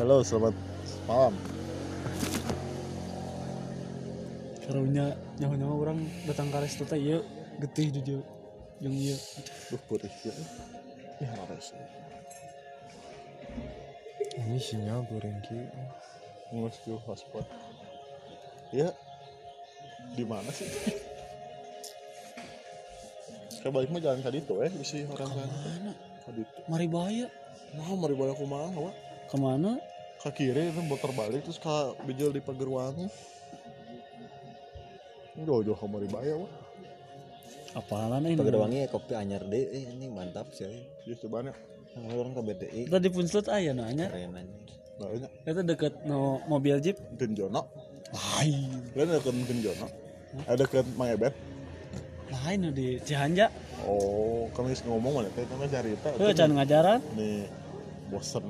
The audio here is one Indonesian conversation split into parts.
Halo, selamat malam. karunya nyawa nyawa orang datang ke resto teh iya getih jujur yang iya Duh, putih gitu. Ya, harus. ini sinyal goreng ki Ngurus ke hotspot. Ya, di mana sih? Kayak balik mah jalan tadi tuh eh, isi orang sana. mana Tadi tuh. mari bahaya Nah, mari banyak kumaha, wa. ke mana Ke kiri itu muter balik terus ke bijil di pagerwangi. Jauh-jauh ke mari bahaya, wa. apalan ini Pagerwangi kopi anyar deh eh, ini mantap sih Ya, coba nih. orang ke BTI kita di Punslut aya nanya Banyak. itu deket no mobil jeep Genjono. lain Lain deket Genjono. Ada deket Mangebet. lain di Cihanja Oh, kami ngomong mana teh nama cerita. tuh can ngajaran Nih, bosen.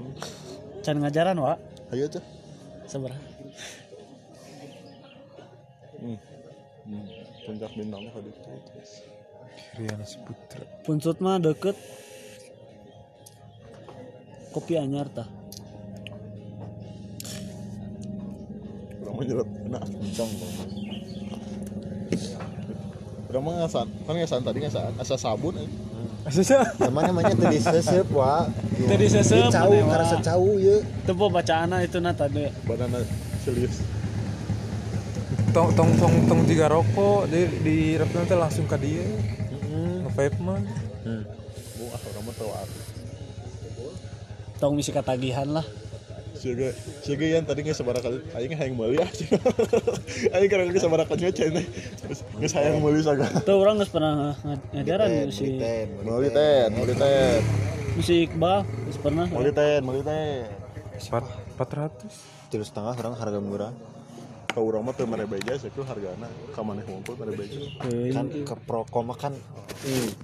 can ngajaran wa Ayo tuh. seberapa Hmm. Hmm. Puncak bintang mah tadi tuh. Riana Saputra Punslut mah deket kopi anyar tah Udah mah nyerap enak. kencang Udah mah ngasan. Kan ngasan tadi ngasan asa sabun eh. namanya tadi sesep wa tadi sesep cau mana, Wak? karena secau ya. Itu po bacaana itu na tadi. Banana serius. tong tong tong tong tiga rokok di di rapnya teh langsung ke dia. Nge-vape mah Bu ah orang mah tahu aku. tong misi katagihan lah Siga, siga yang tadi nggak sebarang kali, aing hayang meuli ah. Aing karena nggak sebarang kali. Terus nggak hayang meuli saga. tuh orang nggak pernah nga- ngajaran si Meuli ten, meuli ten, si Iqbal nggak pernah meuli ten, meuli ten. empat empat ratus terus setengah orang harga murah Kau orang mah teu mere beja sih hargana. Ka maneh ngumpul mere beja. Teuing. kan ke prokoma kan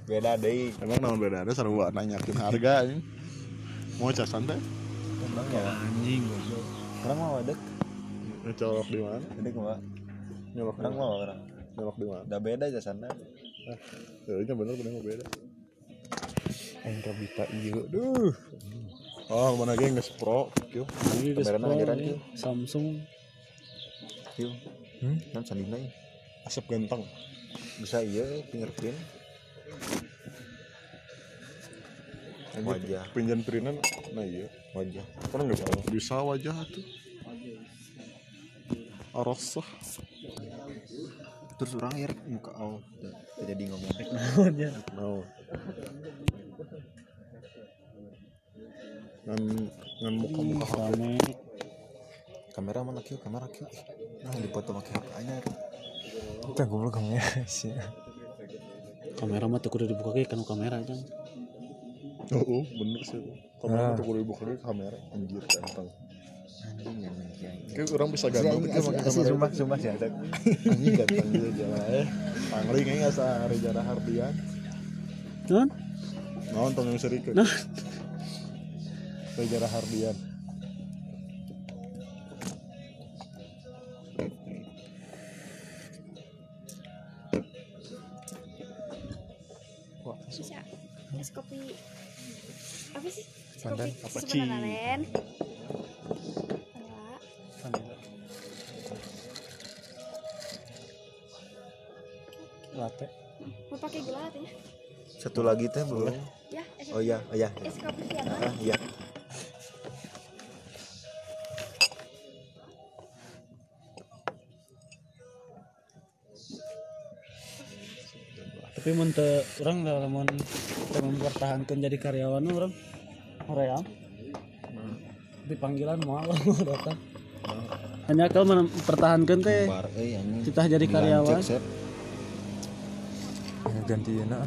beda deh Emang naon bedanya sarua nanyakeun harga. Mau casan teh? Emang ya anjing orang mau ada Ngecolok di mana? ini gua Nyolok di orang mana? mau orang Nyolok di mana? udah beda jasana Ya, ini bener bener mah beda. aing kabita ieu duh Oh, mana ge geus pro, geus Kamerana pro, ngajaran, ya. Kieu. Samsung yuk hmm? kan sandina ya Asap genteng. bisa iya fingerprint wajah Pinjan printan, nah iya. wajah Kan nggak bisa, bisa wajah tuh. Arosah. terus orang air muka oh udah jadi ngomong ya. Nah. Ngan ngan muka muka HP. kamera mana kyu kamera kyu nah dipoto pakai HP anyar kita goblok kamu ya sih kamera mah tuh kudu dibuka ke kan kamera aja Oh, oh, bener sih. Kamera tuh kudu dibuka ke kamera anjir ganteng. anjing ya anjing Kayak orang bisa ganteng tuh pakai kamera. sumpah sumpah sih ada Anjing ganteng dia jalan eh. Pangling aja asa Rejara Hardian. non Naon tong yang serikeun. Nah. Rejara Hardian. Len Enggak. latte. Mau pakai gula katanya satu lagi teh belum ya es, oh iya oh iya. es kopi Vietnam ah iya. Tapi mun teu urang lamun mempertahankan jadi karyawan mah urang hoream di panggilan moal datang. Hanya kalau mempertahankan teh. Bar eh kita jadi karyawan. Cek, Sep. gantiin ah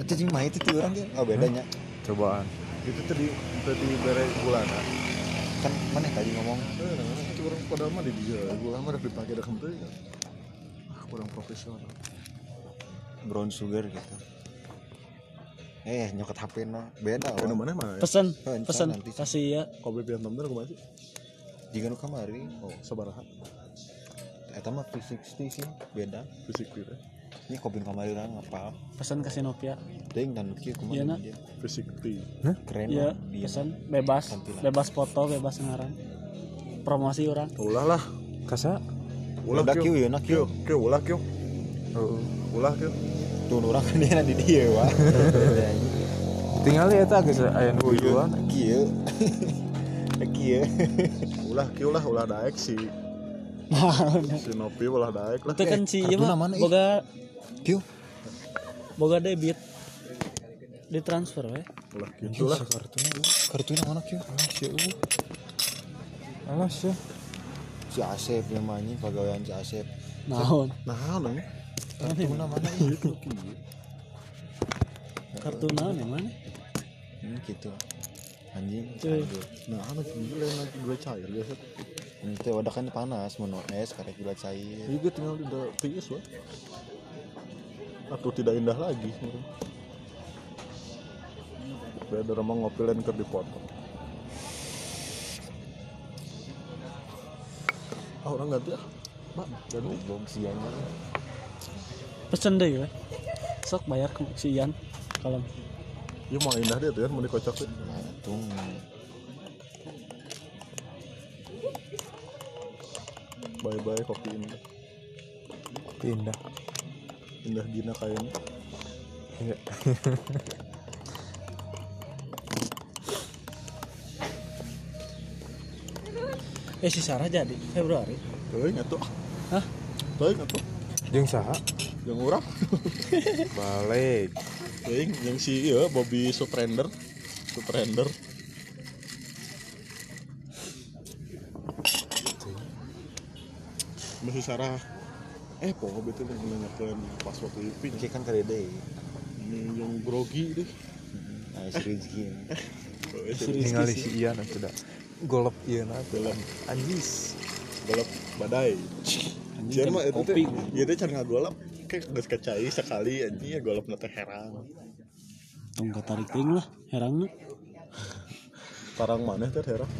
itu cing mah itu tuh orang ya oh bedanya. Cobaan. Itu tadi tadi bere bulana. kan mana tadi ngomong? Nah, itu orang padahal mah di dia. Gula mah dipakai dah kembali. Ah, kurang profesional. brown sugar gitu eh nyokot HP no beda oh. mana mah? pesen nanti. kasih ya Kopi pian temen aku masih. jika nu kamari Oh, sabaraha. eta mah 360 sih beda Fisik gitu. ini kopi kamari orang apa pesan ke si Nokia ding dan kieu Iya, kumaha nak. dia fisik ti keren Iya, lah dia pesan bebas, Tampilan. bebas foto, bebas ngaran. Promosi orang. ulah lah kasa ulah kieu ya nak kieu kieu ulah kieu oh. ulah kieu tuh orang kan dia di dia wa tinggal lihat aja geus aya nu duluan kieu kieu ulah kieu lah ulah daek si. Si Nopi ulah daek lah. Itu kan si ieu mah boga kieu boga debit. Ditransfer we. ulah kieu lah kartunya kartunya mana kieu kieu alas ya si Asep namanya pegawaian si Asep. Naon? nah nang kartunya mana itu Kartu naon yang mana? hmm, gitu. Anjing aduh. nah anak gila nanti gue cair biasa wadah kan panas menurut es karek gula cair. Juga tinggal di tiis wah atau tidak indah lagi beda remang ngopi lain keur dipotong. Ah orang ganti ah. Mak ganti goblok siang Pesen deh we. Sok bayar ke si Ian. Kalau iya mau indah dia tuh ya mau dikocok tuh. Nah tuh bye bye kopi indah. Pindah indah gina kayaknya Iya. eh si Sarah jadi Februari. tuh ingat tuh. Hah? tuh ingat tuh jeung saha? Yang urang balik. Yang yang si iya Bobby Suprender. Suprender. Masih Sarah. Eh po betul yang menanyakan pas waktu itu. Oke kan kali deh. Ini yang grogi deh. Nah si Rizky. Oh, tinggal si Ian atuh da golep Ian atuh dalam anjis. Balap badai Jangan mah itu teh, kopi. iya teh can ngagolap kayak geus kecai sekali anjing ya golap teh heran. Tong tarik ting lah, herangna. Parang maneh teh heran.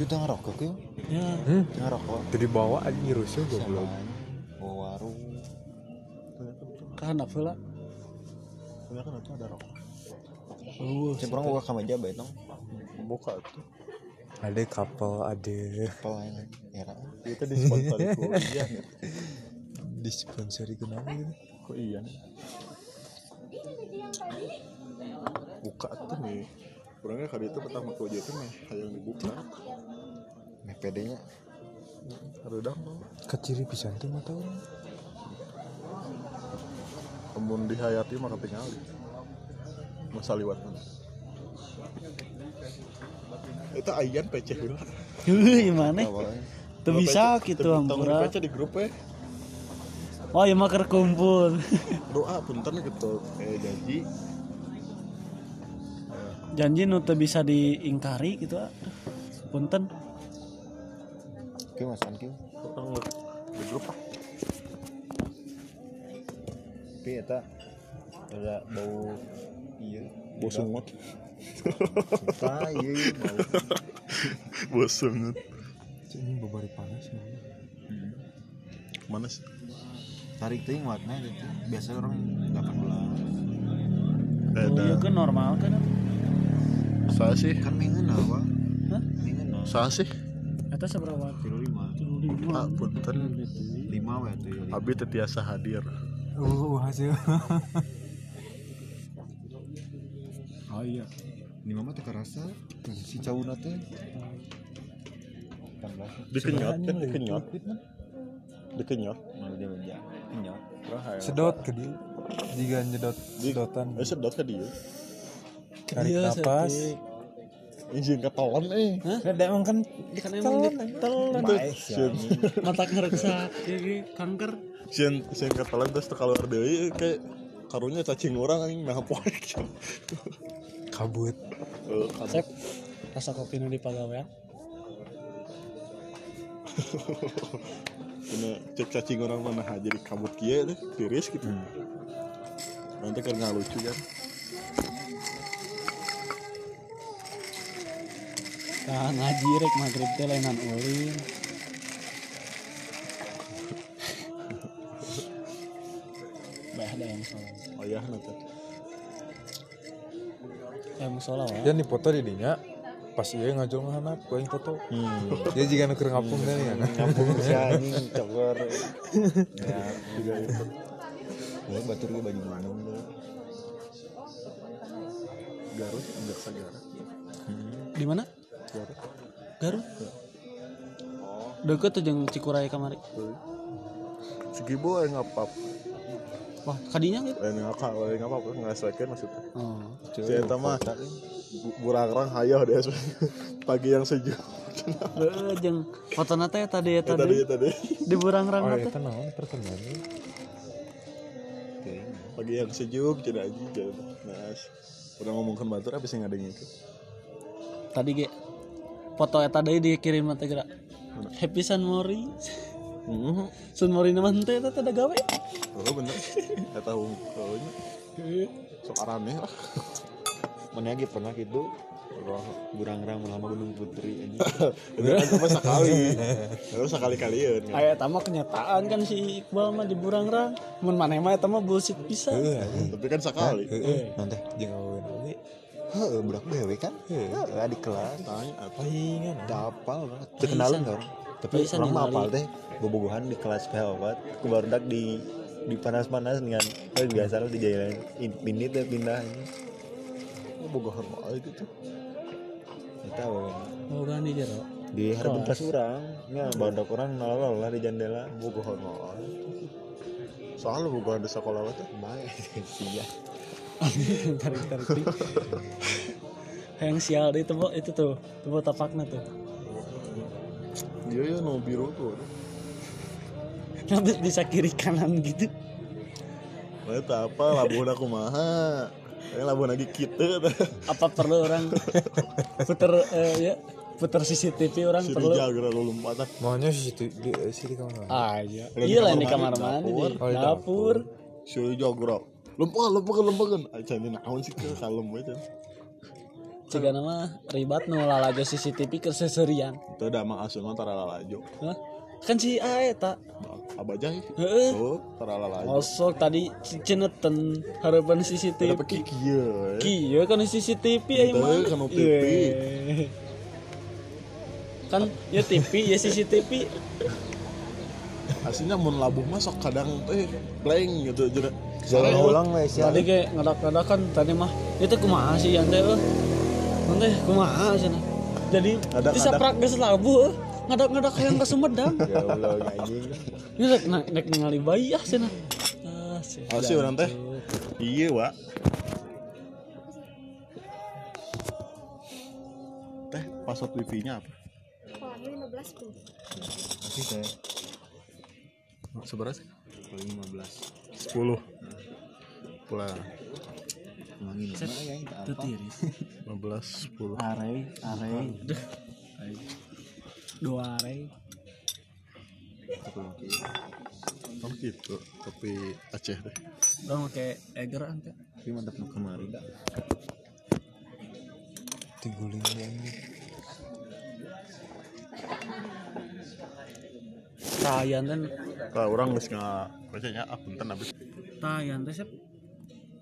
kita ngerokok kieu Ya, hmm ngerokok jadi bawa anjing rusuh goblok Samaan, bawa warung kan apa lah? Kan itu ada rokok. Oh, Cek orang buka kameja bae tong Buka tuh. Ada couple ada pelayan era Itu disponsori ku iya nih. disponsori kenapa gitu Ku iya nih. Buka tuh nih. Kurangnya kali itu pertama ku itu mah hayang dibuka. meh pedenya Redang tuh. keciri pisan tuh mata orang Kemun dihayati mah ketinggali. Masa liwat mana? Itu ayan peceh heula. gimana? awalnya Tuh bisa gitu ampura. Peceh di grup we. Oh, ya mah kumpul. Doa punten gitu. Eh janji Janji nu teu bisa diingkari gitu. ah. Punten. kieu masan kieu Orang di grup ah. tapi eta ada bau iya Bau sungut. Iya iya sungut. ini babari panas Mana sih? tarik ting warna gitu biasa orang 18 Eh, Oh, iya kan normal kan. saya sih. kan mengenal wa Hah? mengenal Saya sih. Eta seberapa? kilo lima Ah, punten. lima wa tuh ya Abi tetiasa hadir. uh hasil Oh iya. lima mah teh kerasa si cauna teh 18 Dikenyot kan dikenyot. Dikenyot. malah dia menja kenyot sedot ke dia jika nyedot sedotan Eh sedot ke dia. tarik Iya, napas. Izin ketelan eh. ada emang kan Kan emang ditelan. baik ya Mata ngereksa kanker. Sieun sieun ketelan terus keluar deui kayak karunya cacing orang anjing mah poek. kabut Eh, kan. Sep, rasa kopi nu di pagawean. Kena cek cacing orang mana jadi kabut kieu teh tiris gitu. Nanti kan nggak lucu kan. Nah, ngaji rek maghrib teh lainan ulin. Ayah nanti ya musola wae Ya nih foto di dinya pas iya ngajol ngahanap gue yang foto. Hmm. Dia juga nuker ngapung kan ya. Ngapung si anjing cokor. Ya, juga itu. Ya batur baju mana dulu. Garut enggak segara di mana Garut Garut deket tuh jeung Cikuray kamari Segibo yang ngapap wah kadinya gitu? Yang ngapa yang ngapa nggak sesuaikan maksudnya. Oh si eta mah bu- burang-rang hayah deh pagi yang sejuk. Heeh, jeung fotona teh tadi ya Ya, tadi tadi tadi. Di burang-rang Oh, teh itu naon? Pertemuan pagi yang sejuk jadi aja jadi nah udah ngomongkan batur apa sih nggak ada yang itu tadi ge. Foto eta deui dikirim teh geura Happy San Hmm San Mori nama teh eta teh da gawe oh bener saya tahu kalau ini sok aneh lah Mana lagi pernah gitu? Burang-rang melama Gunung Putri anjing. itu kan cuma sekali terus sekali kalian kan aya eta mah kenyataan kan si Iqbal mah di burang-rang mun maneh mah eta mah bullshit pisan tapi kan sekali Nanti jeung aweun oge. Heeh, budak bewe kan? Heeh, di kelas. tanya apa Palingan. Dapal banget. Terkenalan kan? Tapi orang mah apal teh bobogohan di kelas PH4 ku barudak di di panas-panas dengan eh, biasa lah di jalan ini teh pindah. Ini. oh, boga hormon gitu. Kita tahu. Oh kan di jero. Di harapan kelas. Orang ya barudak orang nolak lah di jendela. Boga hormon soalnya boga di sekolah itu baik. Iya. Tarik tarik tarik. Yang sial deh itu itu tuh itu buat tapakna tuh iya ya no biru tuh. Nanti bisa kiri kanan gitu. Itu apa? Labuh aku maha. Ini labuh lagi kita. Apa perlu orang puter eh, ya puter CCTV orang si perlu? Gerak lu lompatan Maunya sih situ di sih di kamar. ah iya. Iya lah di kamar mandi, mandi di dapur. Oh, di dapur. si Rijal gerak. Lompat lompat lompat aja ini naon sih kalem aja jika nama ribat nu lalajo CCTV ke seserian itu ada mah asunan tara lalajo Hah? kan si Aeta abajah heeh oh tara lalajo Osok tadi cineten harapan CCTV ada pakai kia Kieu kan CCTV ya Teu, mah. kan TV. Iya. Kan ya TV ya CCTV. aslinya mun labuh mah sok kadang eh blank gitu jadi jalan ulang we sia Tadi kayak ngadak-ngadak kan tadi mah itu kumaha sih yang teh euy. Nanti kumaha cenah. Jadi Ngadak-ngadak. bisa prak geus labu euy. Ngadak-ngadak hayang ka Sumedang. ya Allah anjing Ini rek na- rek ningali bayi ah cenah. Ah, sih. Oh sih orang teh iya wa teh password wifi nya apa Kolamnya 15 tuh. tapi teh seberapa sih paling 15 sepuluh pula mangin mana ya ini Itu tiris. 15 sepuluh Are, are. Duh. Dua are. oh gitu tapi Aceh deh Dong pakai Eger ante. tapi mantap nu kemari dah Tingguling yang Tayan dan kalau orang nggak nggak bacanya ah punten abis tayan teh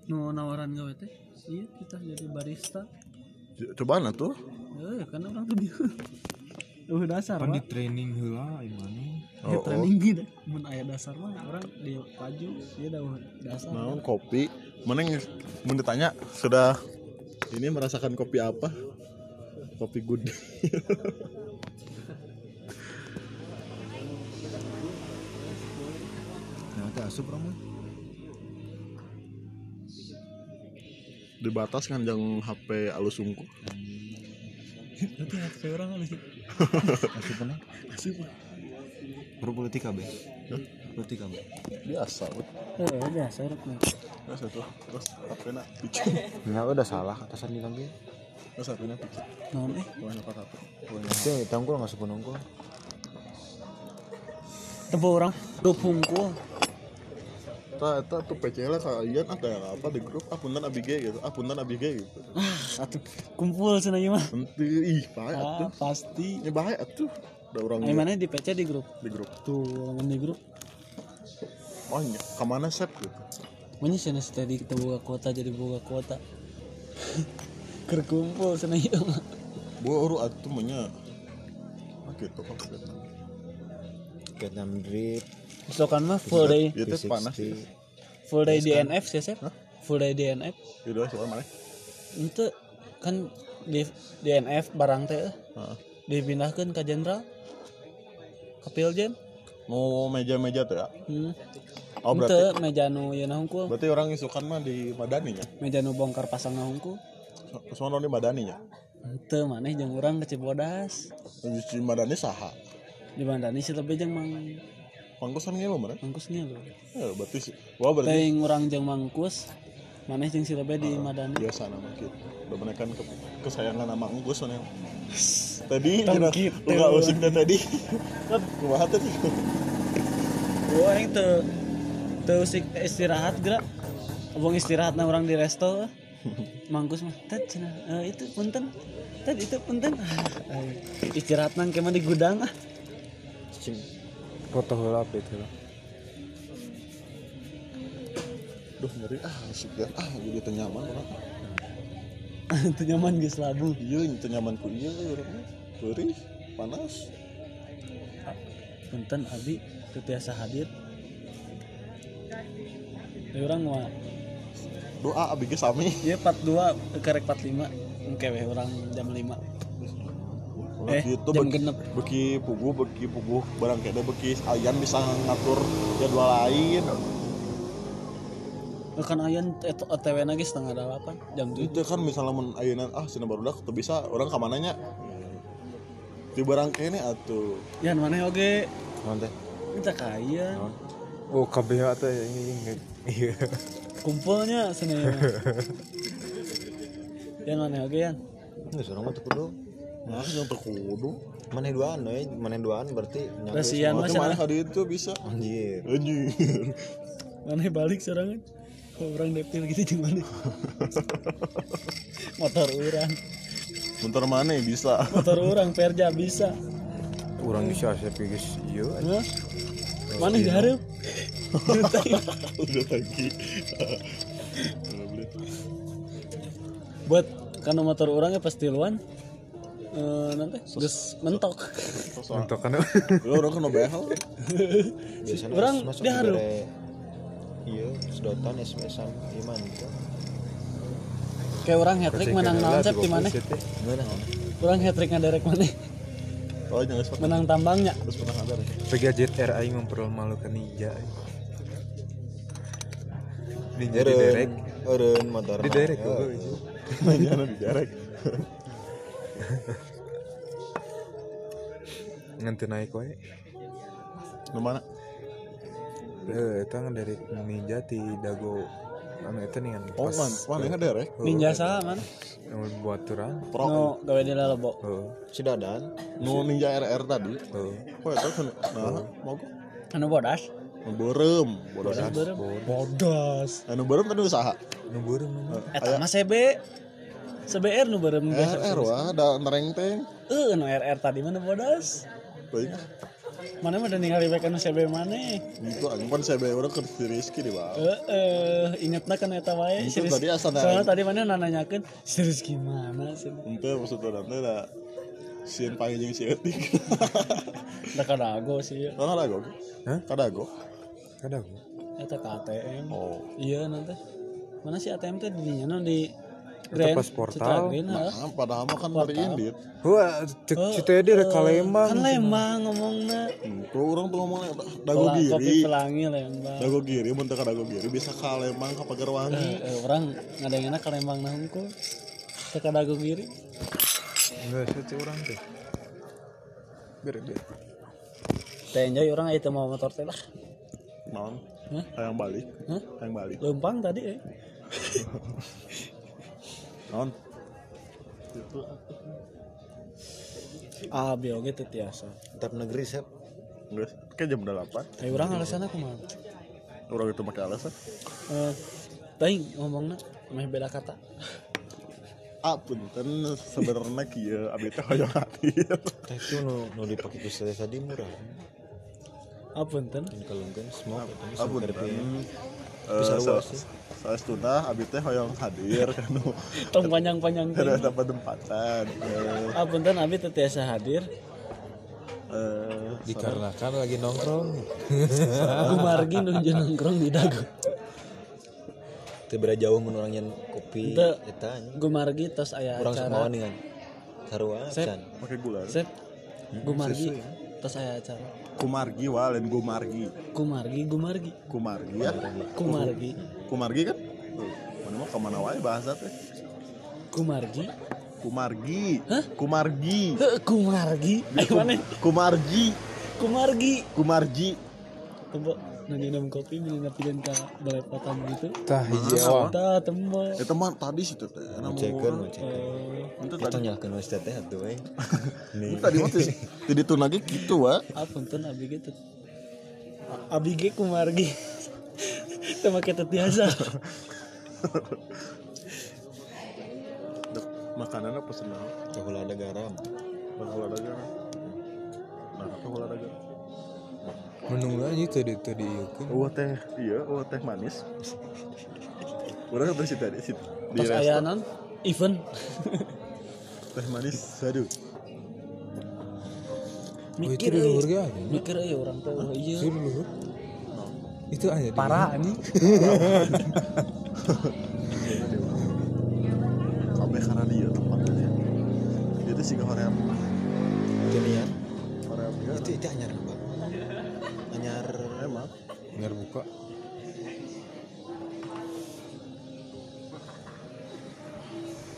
Nu nawaran gawe teh. Iya kita jadi barista. coba nah tuh Eh, kan orang tuh dia. Uh dasar kan di training heula gimana? Ya, Oh, training gitu. Mun aya dasar mah orang di paju dia dah dasar. naon kopi mana yang mau ditanya sudah ini merasakan kopi apa kopi good nah asup orang mah dibatas kan jangan HP alus sungku Nanti HP orang kali. asup mana Bro politik KB politik KB biasa weh. Eh, biasa rek mah. biasa tuh. Terus HP nak picu ya udah salah atasan di kami terus HP nak picu Naon eh? banyak HP itu tangkul nggak sepenuh nungkul Tempo orang. Hungkul. Nah, itu tuh PC lah kalian ada yang apa di grup ah punten abg gitu ah punten abg gitu Ah, satu kumpul ieu mah. nanti ih bahaya Ah, tuh pasti. ini bahaya tuh ada orang Ai mana di PC di grup. di grup Tuh, lamun di grup. oh iya ke mana sep gitu Mana nasi tadi kita buka kuota jadi buka kuota. Kerkumpul sana iya mah. baru atuh menya ah gitu kan Vietnam Vietnam Drip So kan mah full day itu panas ya full day DNF sih Sep. Full day DNF. itu soal mana Itu kan di DNF barang teh Heeh. dipindahkan ke jenderal ke Piljen. mau meja-meja tuh ya Hmm. oh Ente berarti meja nu na hungkul. berarti orang isukan mah di Madani ya Meja nu bongkar pasang na hungkul. sono di Madani ya Ente maneh jeung urang ke Cibodas. di Madani saha Di Mandani sih lebih jeung mang pangkusan ngewe mana mangkusnya lho. ya berarti sih wah berarti Teuing urang jeung mangkus. Maneh jeung si lebih di Madani. biasa nama gitu udah menekan ke, kesayangan nama ungkus mana tadi kira gitu. enggak usik dan tadi kan kumaha tadi Gua yang teu teu sik istirahat gerak. Abang istirahat na orang di resto. Mangkus mah tet cenah. Eh, itu punten. Tet itu punten. Ah, eh, istirahat nang ke mana di gudang ah. Foto heula update heula duh nyeri ah asik ya. Ah jadi nyaman orang. Itu nyaman geus labu. iya nyaman ku iya orang. Perih panas. Punten abi teu tiasa hadir. Ya orang mah doa abi ge sami Iya 42 kerek 45 Engke we orang jam 5 Orang Eh, gitu jam beki, genep. beki pugu beki pugu barang kene beki ayan bisa ngatur jadwal lain. Kan ayan et- OTW lagi setengah delapan jam 7 itu kan misalnya mun ayeuna ah cenah barudak teu bisa. Orang ka mananya di barang kene atuh. Yan mana oge Naon teh? kita kaya. Oh KBH teh ini ini. Iya. Kumpulnya sini. Yan mana oge yan? Geus urang mah teu kudu. Nah yang terkudu. Maneh duaan we, maneh duaan berarti Berarti mah mana hari itu bisa. Anjir. anjir. Mana balik serangan Kok orang depil gitu gimana motor orang. Bentar mana ya? Bisa. Motor orang perja bisa. Geus asep geus ieu Hah? mana diharap? Udah lagi. Buat karena motor orangnya pasti luan eh nanti. Geus mentok. untuk kan lu orang kena behel Biasanya Orang dia harus. Iya, sedotan SMS-an gimana gitu. kayak orang hat trick menang naon sep di mana Gimana? orang hat trick ngaderek mana? Oh menang tambangnya. Terus pernah ada Pegajet R aing mempermalukan ninja. Ninja di derek eureun motor. di derek Ya. jangan di derek nganti naik wae. Lu mana eh kan dari ninja ti dago anu eta nih kan oh man mana yang derek ninja saha man? Anu buat turan pro. No gawe di lelebo. Heeh Si Dadan, nu ninja RR tadi. Heeh kok itu kan nah mau gua anu bodas? Nu berem bodas. berem bodas. Anu berem tadi usaha nu beureum nu eta mah CB CBR nu berem RR wah ada nerengteng eh nu RR tadi mana bodas baik. Mana mah udah ningali bae anu CB mana? Itu anjing kan saya bayar orang ke si Rizky di bawah. Eh eh ingetna kan eta wae. Si Rizky. tadi asal soalnya tadi mana nanyakeun si Rizky mana sih? Itu maksudnya nanti ada sieun panggil jeung si etik da kadago sih. Nah, kadago. Hah? Kadago. kada aku eta ke ATM Oh. iya nanti mana sih ATM teh di dinya no di Grand pas portal. Heeh. Nah, padahal mah kan dari Indit. wah cek cita dia rek ka Lembang kan Lembang ngomongnya Hmm, Kalau orang tuh ngomongnya dago Pela- kopi giri. pelangi Lembang Dago giri, mun teu ka dago giri bisa ka Lembang ka Pagarwangi. Eh, eh, orang ngadengena ke Lembang nah hungkul teh ka dago giri enggak sih orang teh bere bere teh enjoy orang itu mau motor teh lah Naon? Hah? Hayang balik. Hah? Hayang balik. lempang tadi eh Naon? ah bioge teh tiasa tetap negeri sep. Geus, kayak jam 8. eh orang alasan aku mah Orang itu pakai alasan. eh teuing ngomongna meh beda kata Ah, punten sebenarnya kieu abi teh hoyong hati. Itu nu nu dipake ku saya tadi murah. apa enten Yang kalungkeun smoke eta mah Ah. Eh, Bisa sa- luas sih. Saestuna abi teh hoyong hadir kan tong panjang-panjang kada teh. dapat tempatan. Eh, Ah punten abi teu tiasa hadir. eh, dikarenakan lagi nongkrong Gumargi nunggu nongkrong di dago. Teu beda jauh mun urang nyen kopi eta. Gumargi tos aya Urang acara. mawan dengan sarua can. pakai gula. Sep. Gumargi tos aya acara. Kumargi wa lain Gumargi. Gumargi, Gumargi. Kumargi ya. Kumargi. Kumargi kan? Mana mau ke mana wae bahasa teh. Gumargi. Kumargi. Hah? Kumargi. Kumargi. Ayo mana? Kumargi. Kumargi. Kumargi. Tembo nanya minum kopi beli napikan ka balepotan gitu. tah hiji ewa Tah tembo. Ya teman tadi situ teh. Nama cekeun, orang. mau cekeun. Eh, Itu Kita tadi. nyalakeun wes teh atuh we. Itu tadi mah teh tadi itu lagi gitu wa. ah punten abi gitu. Abi ge Kumargi. Teu make teu tiasa. Dek, Makanannya pesen naon? Cahula ada garam. Bang olahraga. Nah, apa olahraga? Menunggu aja itu di itu diieukeun Oh teh, iya, oh teh manis. Urang teh situ di situ. Di Pas resto. aya non event. Teh manis, aduh. oh itu Mikir euy. ge aja Mikir euy urang teh oh, itu iya. di luhur itu aja Parah anjing. Sampai karena dia tempatnya. Dia tuh sih hoream. Kinian. Hoream dia. Itu itu anyar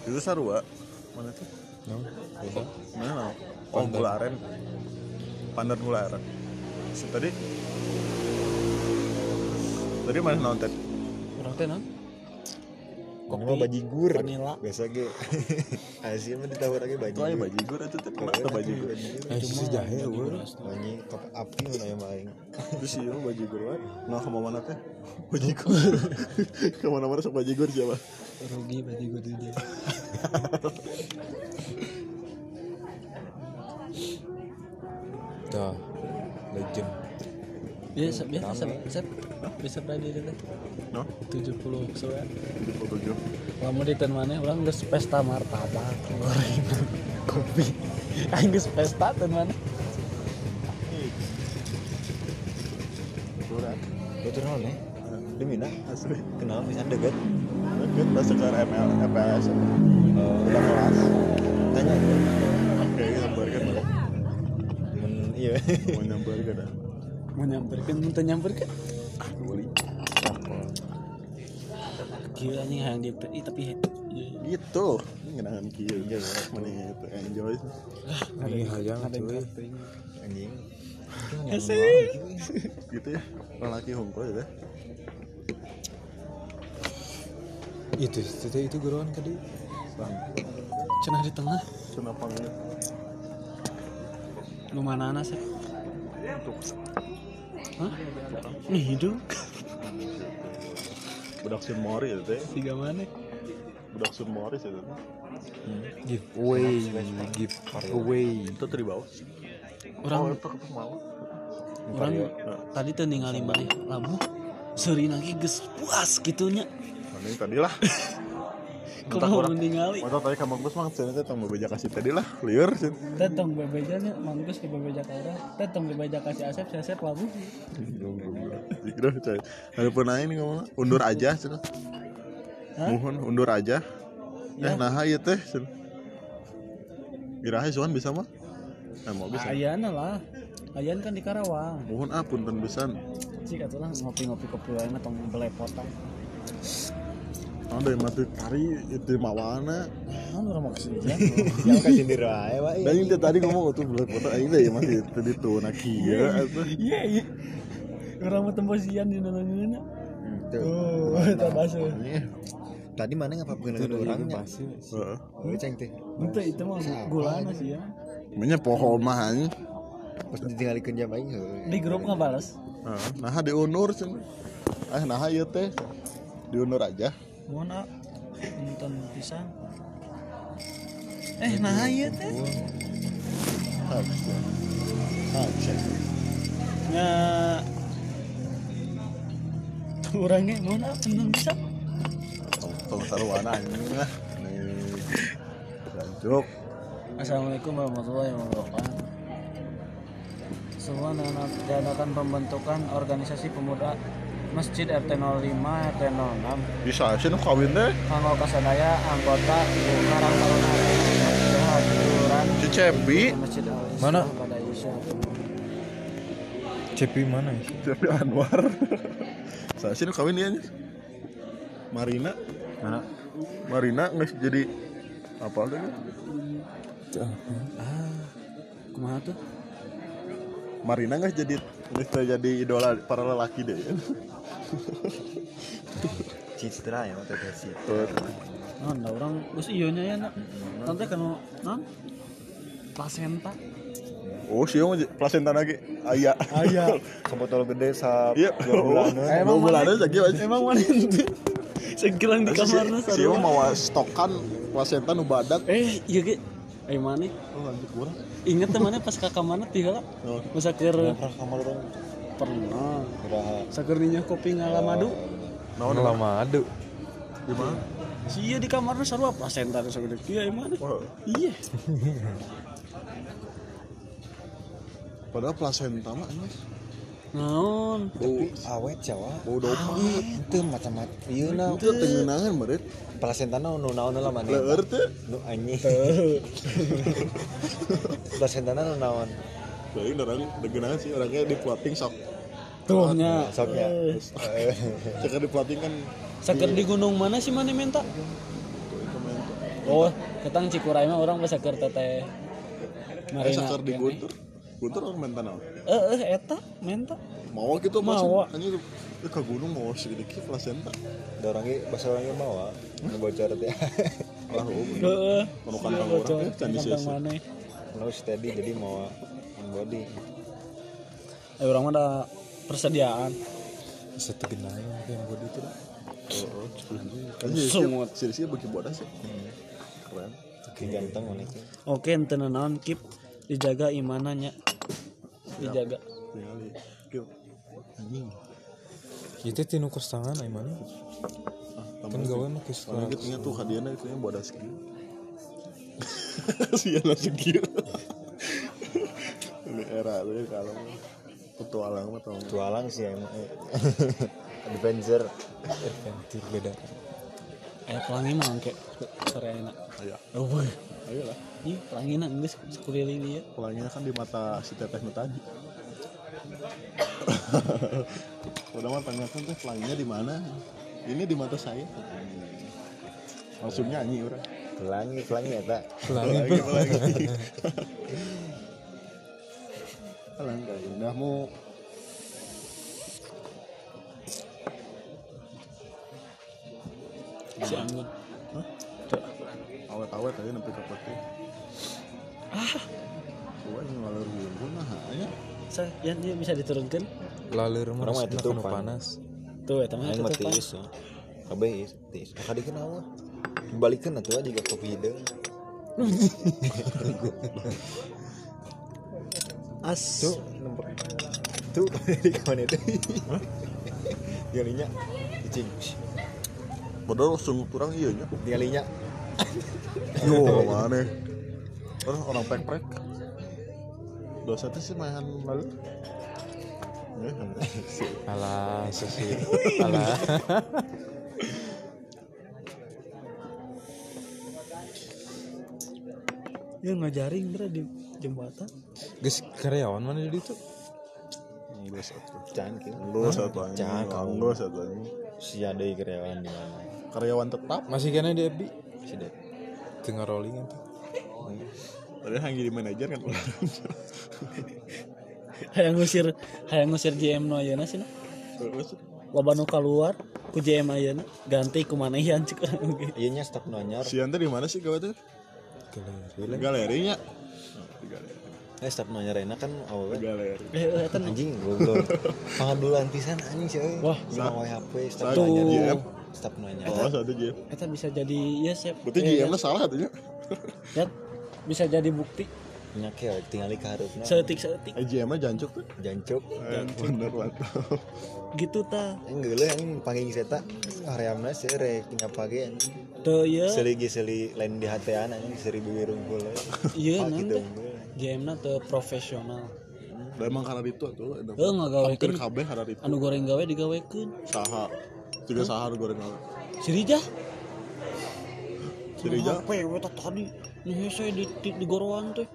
Itu sarua. Mana tuh? no beda Mana no? Oh, gula aren. Pandan gula aren. So, tadi Tadi mana nonton? Urang teh non. Kopi mah bajigur. vanila. Biasa ge. Asia mah ditawar lagi Itu aja bajigur. bajigur itu teh kena tuh bajigur. eh sisi jahe eueuh Anjing kop api mun aya mah aing. Terus iya bajigur wa. Nah, ke mana teh? Bajigur. Ke mana-mana sok bajigur siapa? Rugi berarti gue di dia. tah legend Biasa biasa sep. Bisa berani itu teh. No? 70 soalnya. 27. Lamun di ten mana orang geus pesta martabak gorengan kopi. Aing geus pesta ten mana? Kurang. Betul naon eh? Di mina Asli. kenal bisa deket. Deket bahasa ke ML, FPS. Oh, Udah kelas. tanya Oke, nyamperkan lah. men iya. Mau nyamperkan dah. Mau nyamperkeun mun teu nyamperkeun. Ah, kembali. Kieu anjing hayang di ih, tapi iya. Gitu. Ini ngenangan kieu. Mana itu enjoy. ini hayang cuy Anjing. Gitu ya. Lelaki hongko ya. itu itu itu geroan tadi Cenah di tengah. Kenapa enggak? Lu mana sih? Hah? Nih hidung. budak Sun Mori itu teh. Tiga mana? Budak Sun Mori itu teh. give away give away Itu tadi bawah. Orang itu ketemu mau. orang tadi tuh ningali mana labu seri lagi geus puas gitunya Ini tadi lah. kalau mau ningali Mata tadi kamu gus mang cenah teh tong bebeja kasih tadi lah. Liur sih. tetong bebejanya mangkus ke bebeja ka orang tetong bebeja kasih asep si asep labu Gitu. Ada pernah ini ngomong undur aja cenah. Mohon undur aja. Eh nah ieu teh cenah. Biraha soan bisa mah? Eh mau bisa. ayana lah ayan kan di Karawang Mohon ah punten pisan. sih katulah ngopi-ngopi kopi lain tong belepotan Ada yang mati tari itu mawana. kan orang mau ke sini Ya kasih diri wae wae. Dan itu tadi ngomong tuh bulan foto aing deh masih tadi tuh nak atuh. iya iya orang mau tembosian di nana Tuh. oh itu bahasa Tadi mana ngapain dengan orangnya? pasti Heeh. Oh, ceng teh. itu itu mah gulana sih ya Namanya pohon mah anjing. Pas ditinggalikeun jam aing di grup nggak balas Heeh. Nah diundur cenah. Ah nah ieu teh diundur aja. Mohon ah nonton pisang eh nah iya teh. ya. Orangnya mana punten bisa tong sarwana anjing lah jancuk Assalamualaikum warahmatullahi wabarakatuh. Seruan dengan diadakan pembentukan organisasi pemuda Masjid RT 05 RT 06 bisa sih nu kawin teh Kanggo kasadaya anggota Karang Taruna Hadiran si Cepi? Mana? Cepi mana ya? Cepi Anwar. Saya sih nu kawin dia. Marina. Mana? Marina nggak jadi apa tuh Ah Kumaha tuh? Marina nggak jadi nggak jadi idola para lelaki deh. Citra ya waktu itu sih Tuh. Nah, ada orang Gus iya nya ya nak. Tante kan non Placenta. Oh sih mau placenta lagi? Ayah. Ayah. Sebotol gede sa iya. dua bulan oh mau bulannya lagi aja Emang mana? Itu? Segilang di kamarnya sih mau stokan placenta nu badak? Eh, iya ge. Eh mana? oh lanjut kurang Ingat temannya pas ke kamarnya tiga lah. Oh. Pernah kamar orang pernah. Kopi ngala madu. naon lama adu di mana Iya di kamarnya sarua placenta terus segede kieu eh mana? Wah, Iya. padahal placenta mah ini Naon? bau awet Jawa. bau dopa itu macam-macam. Iya na itu tengenangan meureun placentana nu naon lah mana leur teh nu anjing. Placentana nu naon? Orang degenangan sih. Orangnya di plotting sok. Tuhnya. soknya. Cek di plotting kan Saker di gunung mana sih mana minta? Oh, ketang Cikuray mah orang bisa keur teteh. Eh Marina. sakar di Guntur Guntur orang mentan naon Eh, eh, eta menta. Mau gitu Mawa. Hanya itu ke gunung mau segede ki placenta ada orang ge bahasa orangnya mau nu bocor teh lah oh Heeh. Kalau kantong orang teh can Kantong disiasa. mana? nu steady jadi on body Eh, orang mah ada persediaan. bisa tegenain yang body itu dah. Oh, kan Sungut. sih bagi bodas sih keren Ki ganteng mana itu Oke, ente naon kip dijaga imananya. Dijaga. tinggal di kill anjing itu tinu kos tangan ay mana ah kan gawe mah gitu nya tuh hadiahnya itu yang bodas kill sih langsung kill ini era tuh ya kalau petualang mah tau tualang sih emang eh. adventure. Adventure beda. Eh, pelangi mah angke sore enak. ayo Oh, boy. Ayo lah Ih, pelangi nak geus sekeliling dia. pelanginya kan di mata si teteh nu tadi udah mah tanyakan teh pelanginya di mana? Ini di mata saya. Langsung nyanyi orang pelangi pelangi ya tak pelangi pelangi pelangi. Pelangi udah mau Si anggun. Awet-awet aja nempi ke peti. Ah. Gua ini ngalur bumbu nah Sa, ya dia bisa diturunkan. lalir mah tutupan. kanu panas. Tuh, eta mah aing mah tutupan. tiis ya kabeh is tiis ka di kenal balikeun atuh juga kopi hideung As. tuh nomor tuh di kawan itu. Tinggalnya cicing padahal langsung kurang iya nya. Tinggalnya yo mana? Orang orang pek pek dosa itu sih main lalu. Alah sesi alah. Ya ngajaring bro di jembatan. geus karyawan mana jadi itu enggak satu cangkir enggak satu anjing Jangan kamu. satu anjing si ada karyawan di mana? Karyawan tetap. Masih kena di FB si deh tengah rolling itu. Padahal hanya di manajer kan. Hayang ngusir, hayang ngusir JM no ayeuna sih. Loba nu keluar ku JM ayeuna ganti ku manehan cek. Orang ge. iya nya stok nanyar si Ante di mana sih kau tuh? Galeri galerinya Oh, di galeri eh stok nanyar enak kan di awalnya galeri. Eh, eta anjing goblok. Pangabdulan pisan anjing sih. Wah, sama HP stok Tuh. GM. stok nanyar oh satu JM eta bisa jadi ya sep. berarti Eh, GM nya salah satunya ya, bisa jadi bukti. Nyake we tinggal di harupna seetik seetik EJM mah jancuk tuh? Jancuk. Eh, bener mantap gitu ta. Enggak lah yang panggil seta areamna sih rek nyapage anjing tuh ya seli seli lain di hatean anjing seri bibir unggul we. iya nanti. game na tuh profesional. Emang karena itu tuh eh ngagawekeun hampir kabeh karena itu anu goreng gawe digawekeun. Saha juga saha nu goreng gawe Sirijah Sirijah? apa ya eta tadi nu hese di, di, di goroan teh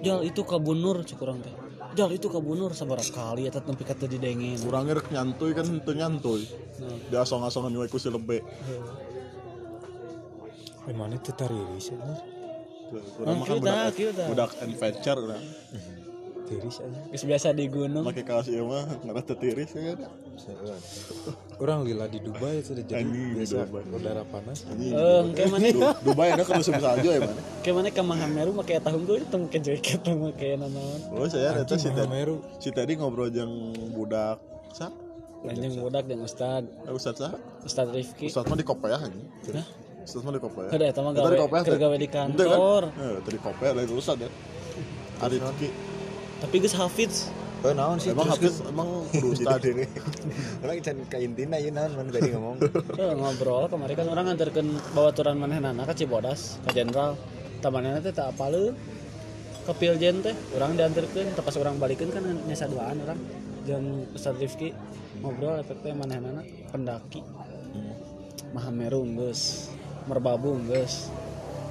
jal itu kabunur cek urang teh jal itu kabunur sabar kali eta tempi kata didengen kurangnya rek nyantuy kan itu nyantuy Nah. dia asong-asongan nyuai ku si lebe mana itu tariris ya kurang Oh, makan budak budak adventure urang tiris aja. Geus biasa di gunung. Pakai kaos ieu mah ngarah tetiris ya kan? Orang lila di Dubai itu udah jadi di biasa Dubai. udara panas. Eh kayak mana? Du- Dubai ada kan musim salju ya mana kayak mana? Ke Mahameru make eta hungkul itu make jaket make nanaon. Oh saya eta si tadi. Si tadi ngobrol jeung budak sa? Anjing budak jeung ustad. Eh, Ustaz sa? Ustad Rifki. Ustaz mah di kopiah anjing. Hah? Ustaz mah di kopiah Ada, eta mah gawe- di kan? kantor. Eh, tadi kopiah dari Ustaz ya. Ari Rizki tapi geus hafiz. Oh naon sih? Emang habis emang kudu Ustaz ini orang can ka intina ieu naon man tadi ngomong. Eh, ngobrol. Kemarin kan orang nganterkeun bawaturan manehna ka Cibodas ka Jenderal. Tamanana teh tak apaleun ke Piljen teh orang dianterkeun teu pas orang balikeun kan nyasa duaan orang. Jeung Ustaz Rifki ngobrol efek teh manehna pendaki. Mahameru geus Merbabu geus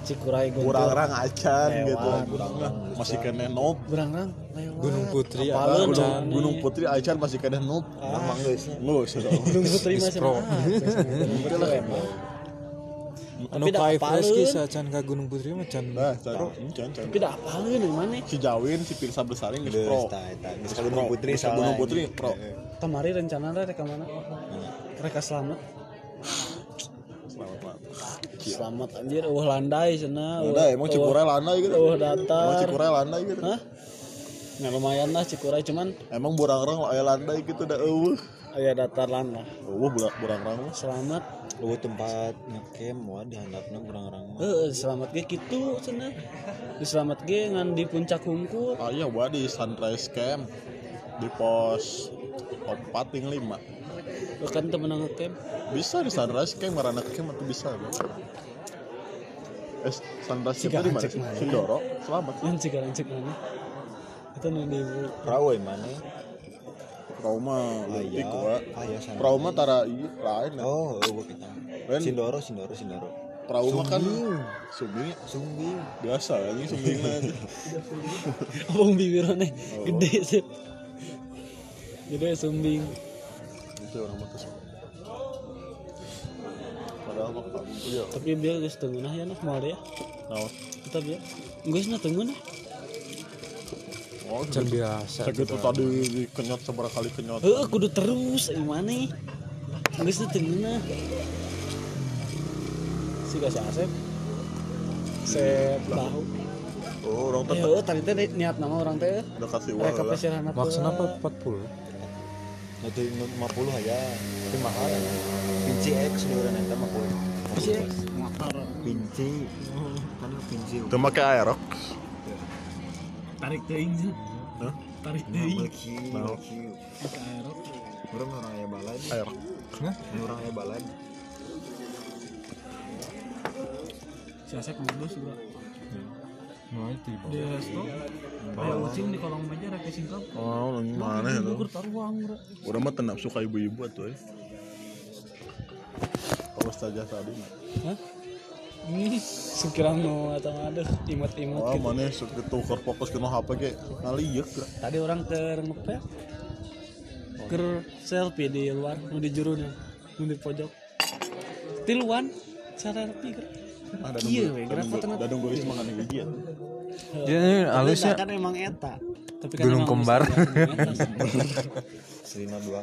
Cikuray Guntur kurang acan Lewat. gitu. Masih kena noob Berangrang lewat. Gunung Putri Apaleun apa Gunung. Gunung Putri acan masih kena noob emang geus ya Gunung Putri masih Pro. mah anu Tapi dah ka Everest apaleun. ki sacan ka Gunung Putri mah can nah can can can tapi dah apaleun yang mana? Si Jawin si Pirsa Besaring geus geus pro. geus Geus ka Gunung. Putri Geus Gunung Putri anjing. pro. Kemari rencana rek ka mana? Reka selamat selamat anjir eueuh landai cenah udah emang Cikuray landai gitu. emang datar. Cikuray landai gitu. Hah? Nah lumayan lah Cikuray cuman emang burang-rang aya landai gitu dah eueuh. Aya datar lan lah. Eueuh burang-rang mah. Selamat. Eueuh tempat ngekem wah di handapna kurang-kurang mah. Eh selamat ge kitu cenah. Di selamat ge ngan di puncak hungkul ah iya gua di Sunrise Camp. Di pos 4 ting 5 kan temen ngecamp bisa di Sunrise Camp marana camp atau bisa? Bro. eh Sunrise Camp itu di mana? Sindoro. Selamat. Yang cik cik mana itu di perahu mana Trauma letik gua. Trauma tara iya lain oh eueuh kita. Sindoro Sindoro Sindoro. Trauma kan sumbing ya. Sumbing biasa anjing sumbing aja abang bibirnya gede sih gede sumbing itu orang mah kesel padahal mah iya. Tapi biar ngeunah ya nah moal ya? Naon kita biar teu ngeunah oh can biasa segitu tadi dikenyot seberapa kali kenyot. Heeh, kudu terus gimana Geus si kasih Asep Sep. Tahu. Oh orang Eh, tetap heuh, tadi teh niat nama orang teh udah kasih uang maksudnya apa? 40 Nanti 50 aja Tapi mahal ya. Pinci X dulu nanti 50 Sih, motor Pinci Kan pinci itu pakai aerok tarik teuing sih. Tarik. Laki Pakai aerok. Orang orang aya balad aerok Orang aya balad Si Asep bro. Nah itu di Di bawah resto. Kayak ucing di kolong meja rek singkap. oh mana ya tuh taruang udah mah tenap suka ibu-ibu tuh ya kalau saja tadi mah. Hah? Ini sekirang no atau aduh imut-imut Wah, gitu. mana sok ditukar fokus ke no HP ge geura. Tadi orang ke ngepet Ker selfie di luar, nu di juruna, nu di pojok. Tiluan, selfie ker. Ada Iya, we, kenapa tenang? ada nunggu risma kan hiji ya. dia ini halusnya kan emang eta. Tapi kan Gunung Kembar. Selina dua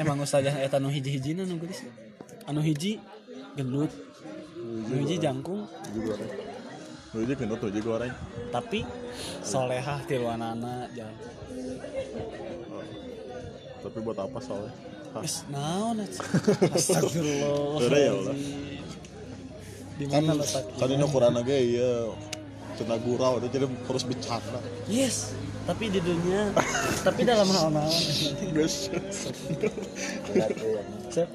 emang ustazah eta nu hiji-hijina nu geulis. Anu hiji gendut, nu hiji jangkung. Nu hiji gendut, nu hiji goreng. tapi solehah tiluanana jalan. Tapi buat apa soalnya? Hah, Wis naon? Astagfirullah. Udah ya, Allah. Di Kan kan ini ukuran ge ieu cina gurau itu jadi terus bercanda. Yes tapi di dunia tapi dalam hal naon guys. Sep.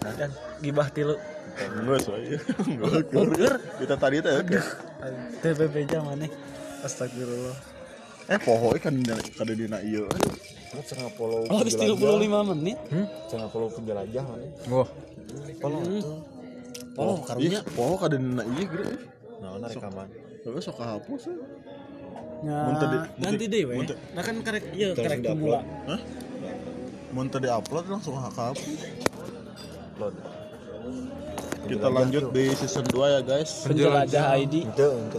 dan gibah tilu. Enggak soalnya enggak kita tadi teh ya. TPP zaman nih astagfirullah. Eh poho kan kada dina ieu. Cenah polo oh habis 35 menit? Cenah polo penjelajah? Wah, Polo oh karunya iya poho kada dina ieu gede Nah, rekaman. tapi sok hapus ya Nah, ganti deh we. mun tadi- Nah kan karek iya karek di-upload. pemula. mun tadi upload langsung hapus Upload. kita lanjut di season 2 ya guys Penjelajah ID. Itu untuk